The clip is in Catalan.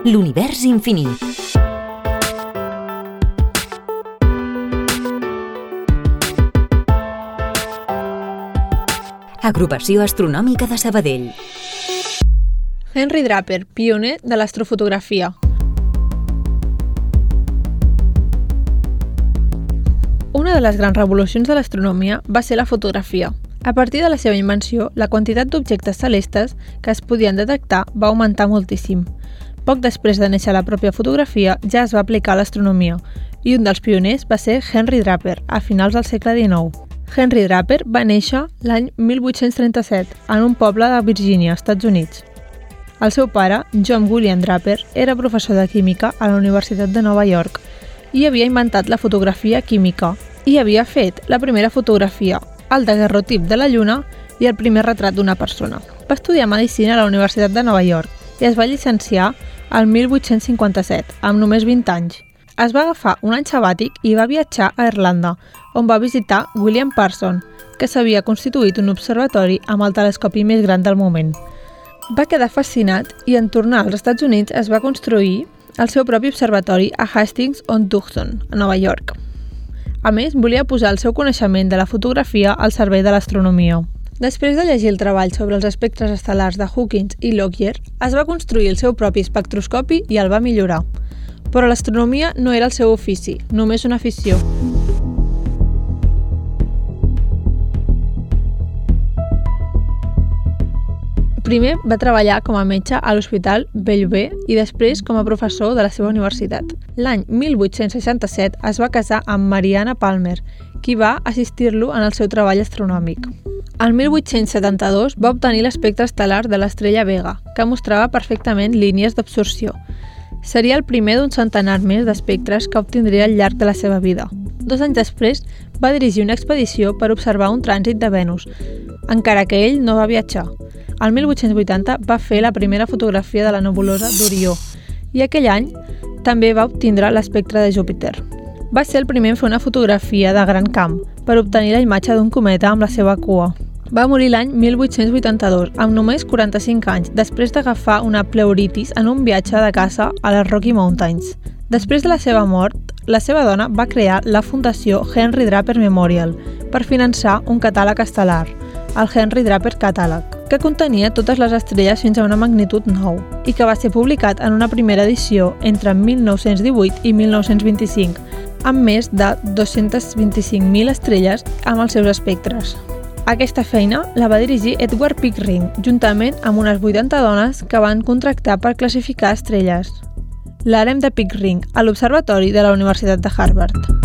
L'univers infinit. Agrupació Astronòmica de Sabadell. Henry Draper, pioner de l'astrofotografia. Una de les grans revolucions de l'astronomia va ser la fotografia. A partir de la seva invenció, la quantitat d'objectes celestes que es podien detectar va augmentar moltíssim. Poc després de néixer la pròpia fotografia, ja es va aplicar l'astronomia, i un dels pioners va ser Henry Draper, a finals del segle XIX. Henry Draper va néixer l'any 1837 en un poble de Virgínia, Estats Units. El seu pare, John William Draper, era professor de química a la Universitat de Nova York i havia inventat la fotografia química i havia fet la primera fotografia, el daguerrotip de la Lluna i el primer retrat d'una persona. Va estudiar Medicina a la Universitat de Nova York i es va llicenciar al 1857, amb només 20 anys. Es va agafar un any sabàtic i va viatjar a Irlanda, on va visitar William Parson, que s'havia constituït un observatori amb el telescopi més gran del moment. Va quedar fascinat i en tornar als Estats Units es va construir el seu propi observatori a Hastings-on-Tucson, a Nova York. A més, volia posar el seu coneixement de la fotografia al servei de l'astronomia. Després de llegir el treball sobre els espectres estel·lars de Hawkins i Lockyer, es va construir el seu propi espectroscopi i el va millorar. Però l'astronomia no era el seu ofici, només una afició. Primer va treballar com a metge a l'Hospital Bellver i després com a professor de la seva universitat. L'any 1867 es va casar amb Mariana Palmer, qui va assistir-lo en el seu treball astronòmic. El 1872 va obtenir l'espectre estel·lar de l'estrella Vega, que mostrava perfectament línies d'absorció. Seria el primer d'un centenar més d'espectres que obtindria al llarg de la seva vida. Dos anys després, va dirigir una expedició per observar un trànsit de Venus, encara que ell no va viatjar. El 1880 va fer la primera fotografia de la nebulosa d'Orió i aquell any també va obtindre l'espectre de Júpiter. Va ser el primer en fer una fotografia de gran camp per obtenir la imatge d'un cometa amb la seva cua. Va morir l'any 1882, amb només 45 anys, després d'agafar una pleuritis en un viatge de caça a les Rocky Mountains. Després de la seva mort, la seva dona va crear la Fundació Henry Draper Memorial per finançar un catàleg estel·lar, el Henry Draper Catàleg que contenia totes les estrelles fins a una magnitud 9 i que va ser publicat en una primera edició entre 1918 i 1925, amb més de 225.000 estrelles amb els seus espectres. Aquesta feina la va dirigir Edward Pickering, juntament amb unes 80 dones que van contractar per classificar estrelles. L'àrem de Pickering, a l'Observatori de la Universitat de Harvard.